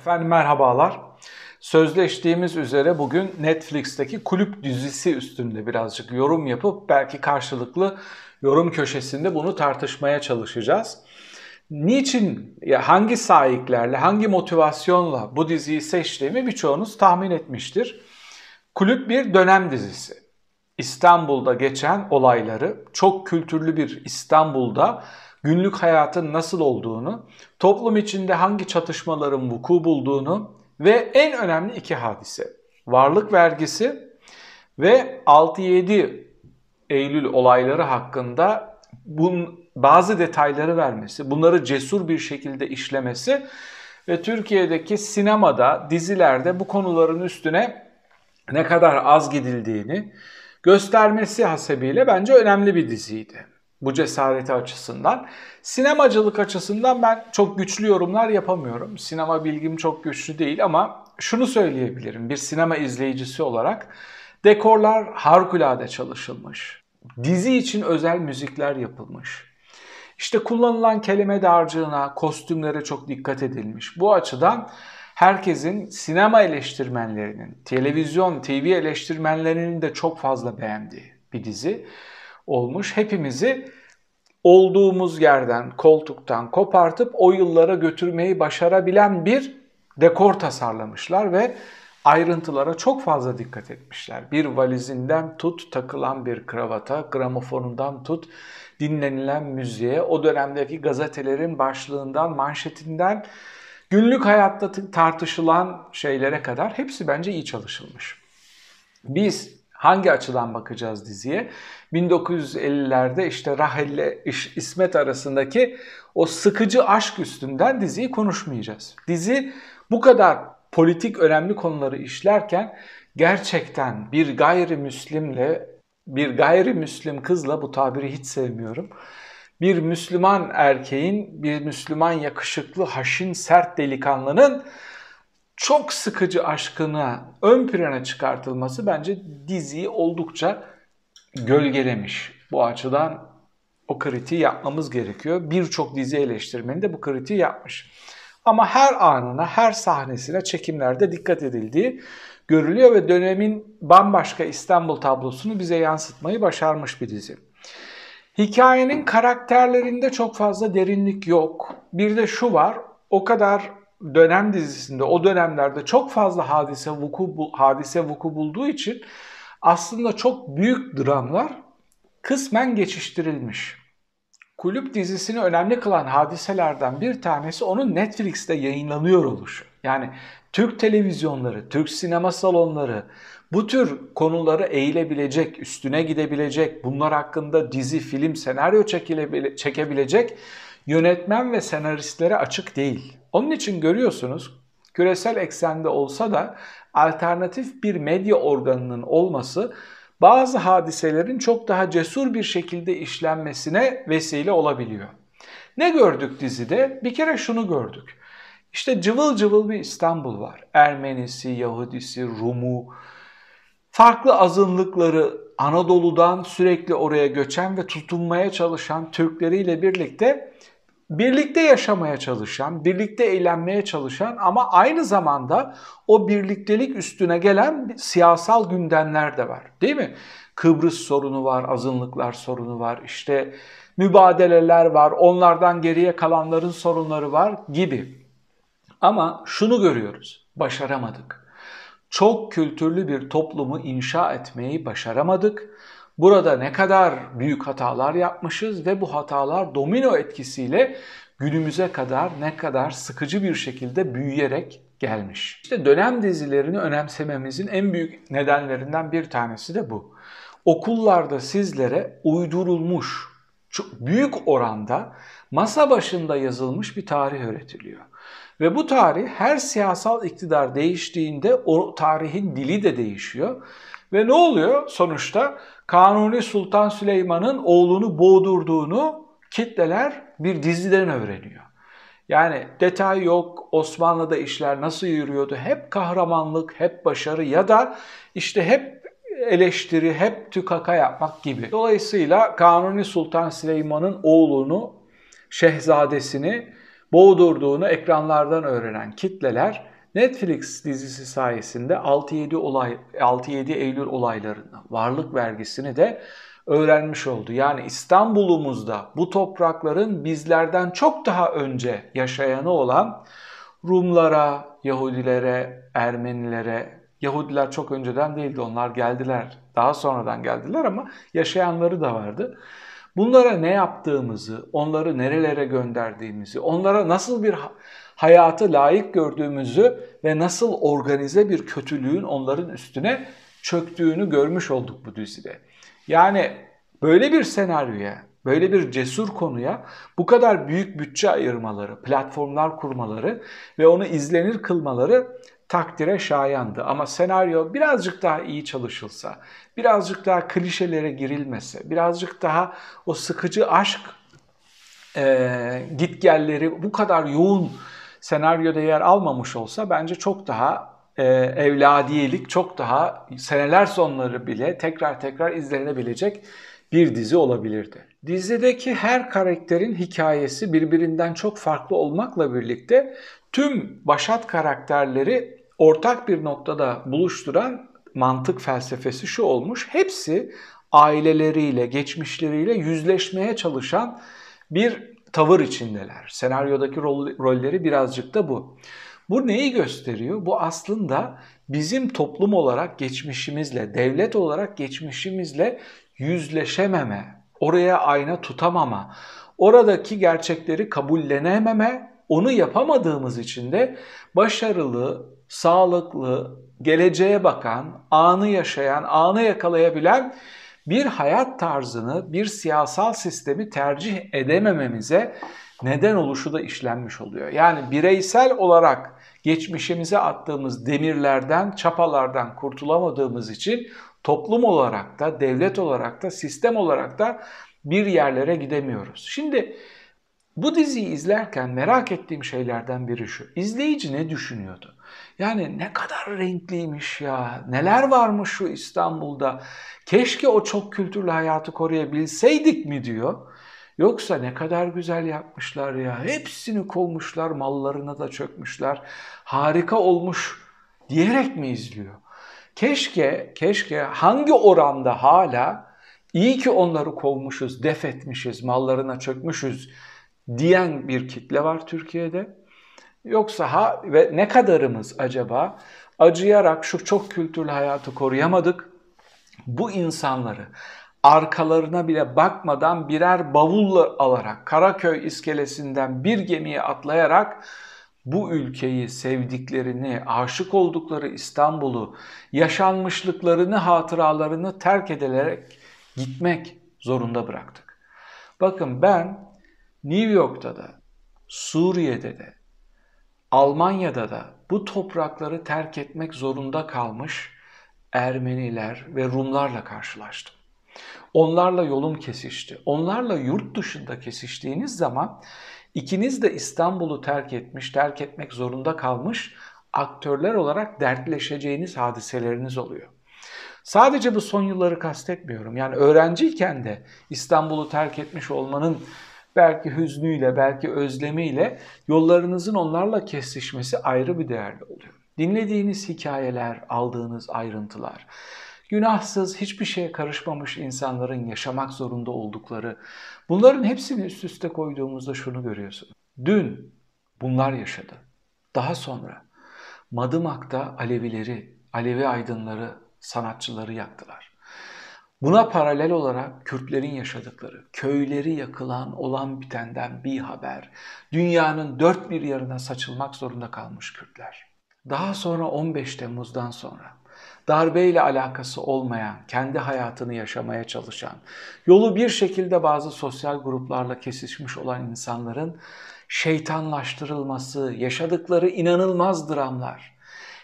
Efendim merhabalar. Sözleştiğimiz üzere bugün Netflix'teki kulüp dizisi üstünde birazcık yorum yapıp belki karşılıklı yorum köşesinde bunu tartışmaya çalışacağız. Niçin, hangi sahiplerle, hangi motivasyonla bu diziyi seçtiğimi birçoğunuz tahmin etmiştir. Kulüp bir dönem dizisi. İstanbul'da geçen olayları, çok kültürlü bir İstanbul'da günlük hayatın nasıl olduğunu, toplum içinde hangi çatışmaların vuku bulduğunu ve en önemli iki hadise. Varlık vergisi ve 6-7 Eylül olayları hakkında bun, bazı detayları vermesi, bunları cesur bir şekilde işlemesi ve Türkiye'deki sinemada, dizilerde bu konuların üstüne ne kadar az gidildiğini göstermesi hasebiyle bence önemli bir diziydi bu cesareti açısından. Sinemacılık açısından ben çok güçlü yorumlar yapamıyorum. Sinema bilgim çok güçlü değil ama şunu söyleyebilirim bir sinema izleyicisi olarak. Dekorlar harikulade çalışılmış. Dizi için özel müzikler yapılmış. İşte kullanılan kelime dağarcığına, kostümlere çok dikkat edilmiş. Bu açıdan herkesin sinema eleştirmenlerinin, televizyon, TV eleştirmenlerinin de çok fazla beğendiği bir dizi olmuş. Hepimizi olduğumuz yerden, koltuktan kopartıp o yıllara götürmeyi başarabilen bir dekor tasarlamışlar ve ayrıntılara çok fazla dikkat etmişler. Bir valizinden tut takılan bir kravata, gramofonundan tut dinlenilen müziğe, o dönemdeki gazetelerin başlığından, manşetinden günlük hayatta tartışılan şeylere kadar hepsi bence iyi çalışılmış. Biz Hangi açıdan bakacağız diziye? 1950'lerde işte Rahel ile İsmet arasındaki o sıkıcı aşk üstünden diziyi konuşmayacağız. Dizi bu kadar politik önemli konuları işlerken gerçekten bir gayrimüslimle bir gayrimüslim kızla bu tabiri hiç sevmiyorum. Bir Müslüman erkeğin, bir Müslüman yakışıklı, haşin, sert delikanlının çok sıkıcı aşkına ön plana çıkartılması bence diziyi oldukça gölgelemiş. Bu açıdan o kritiği yapmamız gerekiyor. Birçok dizi eleştirmeni de bu kritiği yapmış. Ama her anına, her sahnesine çekimlerde dikkat edildiği görülüyor ve dönemin bambaşka İstanbul tablosunu bize yansıtmayı başarmış bir dizi. Hikayenin karakterlerinde çok fazla derinlik yok. Bir de şu var, o kadar dönem dizisinde o dönemlerde çok fazla hadise vuku hadise vuku bulduğu için aslında çok büyük dramlar kısmen geçiştirilmiş. Kulüp dizisini önemli kılan hadiselerden bir tanesi onun Netflix'te yayınlanıyor oluşu. Yani Türk televizyonları, Türk sinema salonları bu tür konuları eğilebilecek, üstüne gidebilecek, bunlar hakkında dizi, film, senaryo çekebilecek yönetmen ve senaristlere açık değil. Onun için görüyorsunuz küresel eksende olsa da alternatif bir medya organının olması bazı hadiselerin çok daha cesur bir şekilde işlenmesine vesile olabiliyor. Ne gördük dizide? Bir kere şunu gördük. İşte cıvıl cıvıl bir İstanbul var. Ermenisi, Yahudisi, Rumu, farklı azınlıkları Anadolu'dan sürekli oraya göçen ve tutunmaya çalışan Türkleriyle birlikte birlikte yaşamaya çalışan, birlikte eğlenmeye çalışan ama aynı zamanda o birliktelik üstüne gelen siyasal gündemler de var. Değil mi? Kıbrıs sorunu var, azınlıklar sorunu var, işte mübadeleler var, onlardan geriye kalanların sorunları var gibi. Ama şunu görüyoruz, başaramadık. Çok kültürlü bir toplumu inşa etmeyi başaramadık Burada ne kadar büyük hatalar yapmışız ve bu hatalar domino etkisiyle günümüze kadar ne kadar sıkıcı bir şekilde büyüyerek gelmiş. İşte dönem dizilerini önemsememizin en büyük nedenlerinden bir tanesi de bu. Okullarda sizlere uydurulmuş, çok büyük oranda masa başında yazılmış bir tarih öğretiliyor. Ve bu tarih her siyasal iktidar değiştiğinde o tarihin dili de değişiyor. Ve ne oluyor sonuçta? Kanuni Sultan Süleyman'ın oğlunu boğdurduğunu kitleler bir diziden öğreniyor. Yani detay yok, Osmanlı'da işler nasıl yürüyordu, hep kahramanlık, hep başarı ya da işte hep eleştiri, hep tükaka yapmak gibi. Dolayısıyla Kanuni Sultan Süleyman'ın oğlunu, şehzadesini boğdurduğunu ekranlardan öğrenen kitleler Netflix dizisi sayesinde 6-7 olay 6-7 Eylül olaylarını, varlık vergisini de öğrenmiş oldu. Yani İstanbul'umuzda bu toprakların bizlerden çok daha önce yaşayanı olan Rumlara, Yahudilere, Ermenilere, Yahudiler çok önceden değildi onlar geldiler. Daha sonradan geldiler ama yaşayanları da vardı. Bunlara ne yaptığımızı, onları nerelere gönderdiğimizi, onlara nasıl bir hayatı layık gördüğümüzü ve nasıl organize bir kötülüğün onların üstüne çöktüğünü görmüş olduk bu dizide. Yani böyle bir senaryoya, böyle bir cesur konuya bu kadar büyük bütçe ayırmaları, platformlar kurmaları ve onu izlenir kılmaları takdire şayandı. Ama senaryo birazcık daha iyi çalışılsa, birazcık daha klişelere girilmese, birazcık daha o sıkıcı aşk e, gitgelleri bu kadar yoğun senaryoda yer almamış olsa bence çok daha e, evladiyelik, çok daha seneler sonları bile tekrar tekrar izlenebilecek bir dizi olabilirdi. Dizideki her karakterin hikayesi birbirinden çok farklı olmakla birlikte tüm başat karakterleri ortak bir noktada buluşturan mantık felsefesi şu olmuş. Hepsi aileleriyle, geçmişleriyle yüzleşmeye çalışan bir tavır içindeler. Senaryodaki rol, rolleri birazcık da bu. Bu neyi gösteriyor? Bu aslında bizim toplum olarak geçmişimizle, devlet olarak geçmişimizle yüzleşememe, oraya ayna tutamama, oradaki gerçekleri kabullenememe, onu yapamadığımız için de başarılı, sağlıklı, geleceğe bakan, anı yaşayan, anı yakalayabilen bir hayat tarzını, bir siyasal sistemi tercih edemememize neden oluşu da işlenmiş oluyor. Yani bireysel olarak geçmişimize attığımız demirlerden, çapalardan kurtulamadığımız için toplum olarak da, devlet olarak da, sistem olarak da bir yerlere gidemiyoruz. Şimdi bu diziyi izlerken merak ettiğim şeylerden biri şu. İzleyici ne düşünüyordu? Yani ne kadar renkliymiş ya. Neler varmış şu İstanbul'da. Keşke o çok kültürlü hayatı koruyabilseydik mi diyor. Yoksa ne kadar güzel yapmışlar ya. Hepsini kovmuşlar, mallarına da çökmüşler. Harika olmuş diyerek mi izliyor? Keşke, keşke hangi oranda hala iyi ki onları kovmuşuz, def etmişiz, mallarına çökmüşüz diyen bir kitle var Türkiye'de. Yoksa ha ve ne kadarımız acaba acıyarak şu çok kültürlü hayatı koruyamadık. Bu insanları arkalarına bile bakmadan birer bavulla alarak Karaköy iskelesinden bir gemiye atlayarak bu ülkeyi, sevdiklerini, aşık oldukları İstanbul'u, yaşanmışlıklarını, hatıralarını terk edilerek gitmek zorunda bıraktık. Bakın ben New York'ta da, Suriye'de de, Almanya'da da bu toprakları terk etmek zorunda kalmış Ermeniler ve Rumlarla karşılaştım. Onlarla yolum kesişti. Onlarla yurt dışında kesiştiğiniz zaman ikiniz de İstanbul'u terk etmiş, terk etmek zorunda kalmış aktörler olarak dertleşeceğiniz hadiseleriniz oluyor. Sadece bu son yılları kastetmiyorum. Yani öğrenciyken de İstanbul'u terk etmiş olmanın belki hüznüyle, belki özlemiyle yollarınızın onlarla kesişmesi ayrı bir değerli oluyor. Dinlediğiniz hikayeler, aldığınız ayrıntılar, günahsız, hiçbir şeye karışmamış insanların yaşamak zorunda oldukları, bunların hepsini üst üste koyduğumuzda şunu görüyorsunuz. Dün bunlar yaşadı. Daha sonra Madımak'ta Alevileri, Alevi aydınları, sanatçıları yaktılar. Buna paralel olarak Kürtlerin yaşadıkları, köyleri yakılan, olan bitenden bir haber, dünyanın dört bir yarına saçılmak zorunda kalmış Kürtler. Daha sonra 15 Temmuz'dan sonra darbeyle alakası olmayan, kendi hayatını yaşamaya çalışan, yolu bir şekilde bazı sosyal gruplarla kesişmiş olan insanların şeytanlaştırılması, yaşadıkları inanılmaz dramlar.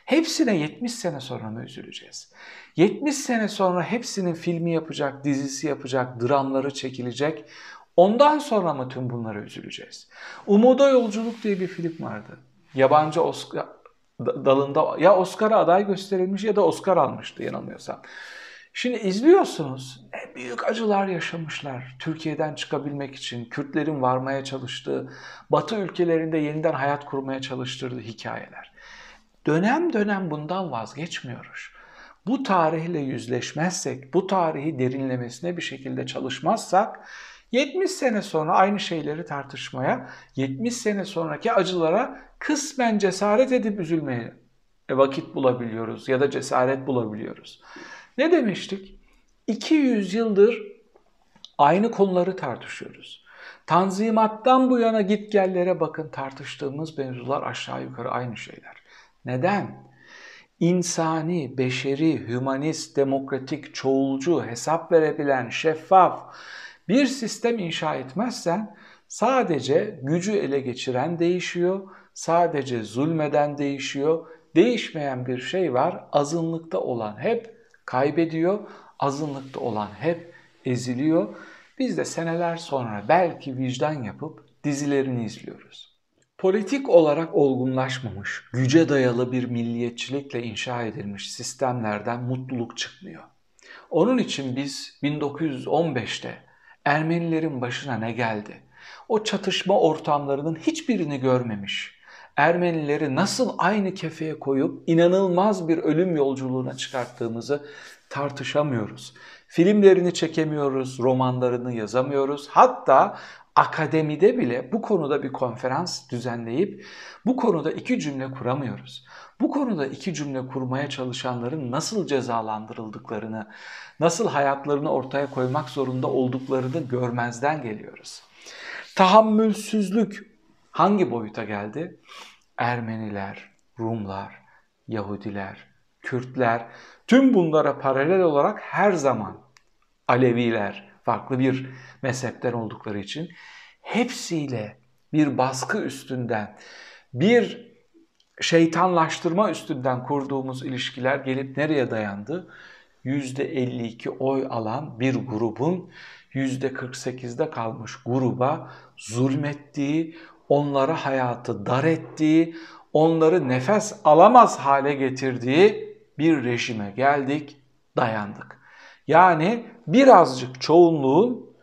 Hepsine 70 sene sonra mı üzüleceğiz? 70 sene sonra hepsinin filmi yapacak, dizisi yapacak, dramları çekilecek. Ondan sonra mı tüm bunlara üzüleceğiz? Umuda Yolculuk diye bir film vardı. Yabancı Oscar dalında ya Oscar'a aday gösterilmiş ya da Oscar almıştı yanılmıyorsam. Şimdi izliyorsunuz ne büyük acılar yaşamışlar Türkiye'den çıkabilmek için. Kürtlerin varmaya çalıştığı, Batı ülkelerinde yeniden hayat kurmaya çalıştırdığı hikayeler. Dönem dönem bundan vazgeçmiyoruz. Bu tarihle yüzleşmezsek, bu tarihi derinlemesine bir şekilde çalışmazsak 70 sene sonra aynı şeyleri tartışmaya, 70 sene sonraki acılara kısmen cesaret edip üzülmeye vakit bulabiliyoruz ya da cesaret bulabiliyoruz. Ne demiştik? 200 yıldır aynı konuları tartışıyoruz. Tanzimattan bu yana git gellere bakın tartıştığımız mevzular aşağı yukarı aynı şeyler. Neden? İnsani, beşeri, hümanist, demokratik, çoğulcu, hesap verebilen, şeffaf bir sistem inşa etmezsen sadece gücü ele geçiren değişiyor, sadece zulmeden değişiyor. Değişmeyen bir şey var. Azınlıkta olan hep kaybediyor, azınlıkta olan hep eziliyor. Biz de seneler sonra belki vicdan yapıp dizilerini izliyoruz. Politik olarak olgunlaşmamış, güce dayalı bir milliyetçilikle inşa edilmiş sistemlerden mutluluk çıkmıyor. Onun için biz 1915'te Ermenilerin başına ne geldi? O çatışma ortamlarının hiçbirini görmemiş. Ermenileri nasıl aynı kefeye koyup inanılmaz bir ölüm yolculuğuna çıkarttığımızı tartışamıyoruz. Filmlerini çekemiyoruz, romanlarını yazamıyoruz. Hatta akademide bile bu konuda bir konferans düzenleyip bu konuda iki cümle kuramıyoruz. Bu konuda iki cümle kurmaya çalışanların nasıl cezalandırıldıklarını, nasıl hayatlarını ortaya koymak zorunda olduklarını görmezden geliyoruz. Tahammülsüzlük hangi boyuta geldi? Ermeniler, Rumlar, Yahudiler, Kürtler tüm bunlara paralel olarak her zaman Aleviler farklı bir mezhepten oldukları için hepsiyle bir baskı üstünden, bir şeytanlaştırma üstünden kurduğumuz ilişkiler gelip nereye dayandı? %52 oy alan bir grubun %48'de kalmış gruba zulmettiği, onlara hayatı dar ettiği, onları nefes alamaz hale getirdiği bir rejime geldik, dayandık. Yani birazcık çoğunluğun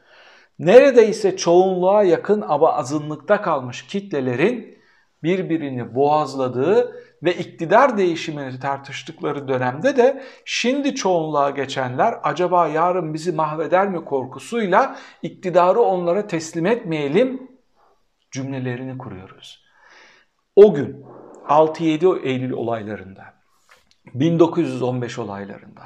neredeyse çoğunluğa yakın ama azınlıkta kalmış kitlelerin birbirini boğazladığı ve iktidar değişimini tartıştıkları dönemde de şimdi çoğunluğa geçenler acaba yarın bizi mahveder mi korkusuyla iktidarı onlara teslim etmeyelim cümlelerini kuruyoruz. O gün 6-7 Eylül olaylarında, 1915 olaylarında,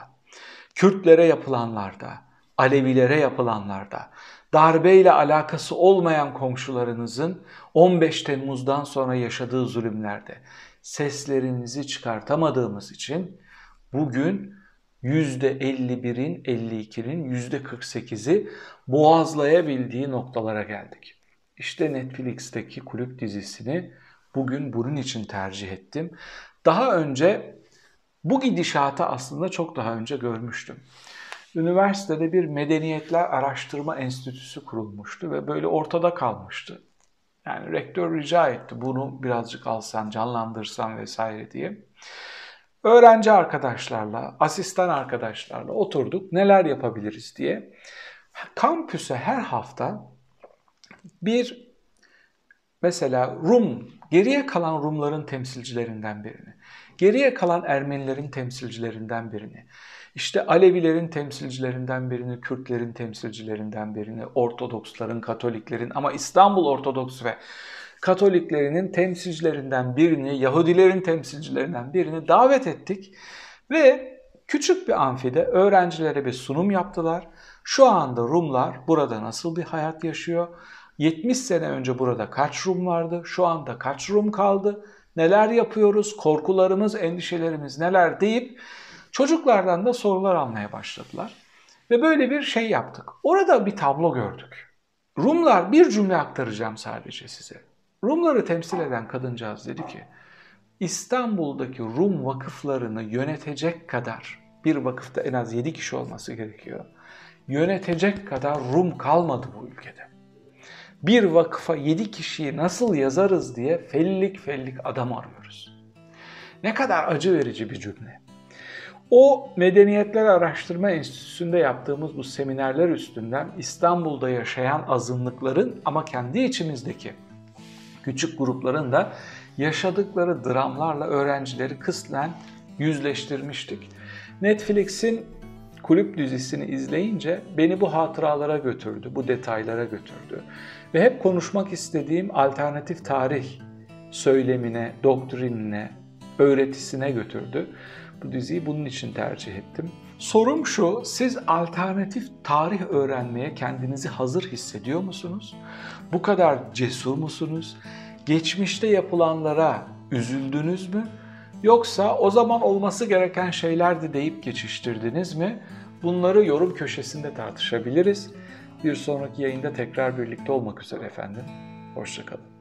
Kürtlere yapılanlarda, Alevilere yapılanlarda, darbeyle alakası olmayan komşularınızın 15 Temmuz'dan sonra yaşadığı zulümlerde seslerinizi çıkartamadığımız için bugün %51'in, 52'nin, %48'i boğazlayabildiği noktalara geldik. İşte Netflix'teki kulüp dizisini bugün bunun için tercih ettim. Daha önce bu gidişatı aslında çok daha önce görmüştüm. Üniversitede bir medeniyetler araştırma enstitüsü kurulmuştu ve böyle ortada kalmıştı. Yani rektör rica etti bunu birazcık alsan, canlandırsan vesaire diye. Öğrenci arkadaşlarla, asistan arkadaşlarla oturduk neler yapabiliriz diye. Kampüse her hafta bir mesela Rum, geriye kalan Rumların temsilcilerinden birini, geriye kalan Ermenilerin temsilcilerinden birini, işte Alevilerin temsilcilerinden birini, Kürtlerin temsilcilerinden birini, Ortodoksların, Katoliklerin ama İstanbul Ortodoks ve Katoliklerinin temsilcilerinden birini, Yahudilerin temsilcilerinden birini davet ettik ve küçük bir amfide öğrencilere bir sunum yaptılar. Şu anda Rumlar burada nasıl bir hayat yaşıyor? 70 sene önce burada kaç Rum vardı? Şu anda kaç Rum kaldı? Neler yapıyoruz? Korkularımız, endişelerimiz neler deyip çocuklardan da sorular almaya başladılar. Ve böyle bir şey yaptık. Orada bir tablo gördük. Rumlar bir cümle aktaracağım sadece size. Rumları temsil eden kadıncağız dedi ki İstanbul'daki Rum vakıflarını yönetecek kadar bir vakıfta en az 7 kişi olması gerekiyor. Yönetecek kadar Rum kalmadı bu ülkede bir vakıfa yedi kişiyi nasıl yazarız diye fellik fellik adam arıyoruz. Ne kadar acı verici bir cümle. O Medeniyetler Araştırma Enstitüsü'nde yaptığımız bu seminerler üstünden İstanbul'da yaşayan azınlıkların ama kendi içimizdeki küçük grupların da yaşadıkları dramlarla öğrencileri kısmen yüzleştirmiştik. Netflix'in kulüp dizisini izleyince beni bu hatıralara götürdü, bu detaylara götürdü. Ve hep konuşmak istediğim alternatif tarih söylemine, doktrinine, öğretisine götürdü. Bu diziyi bunun için tercih ettim. Sorum şu, siz alternatif tarih öğrenmeye kendinizi hazır hissediyor musunuz? Bu kadar cesur musunuz? Geçmişte yapılanlara üzüldünüz mü? Yoksa o zaman olması gereken şeylerdi deyip geçiştirdiniz mi? Bunları yorum köşesinde tartışabiliriz. Bir sonraki yayında tekrar birlikte olmak üzere efendim. Hoşçakalın.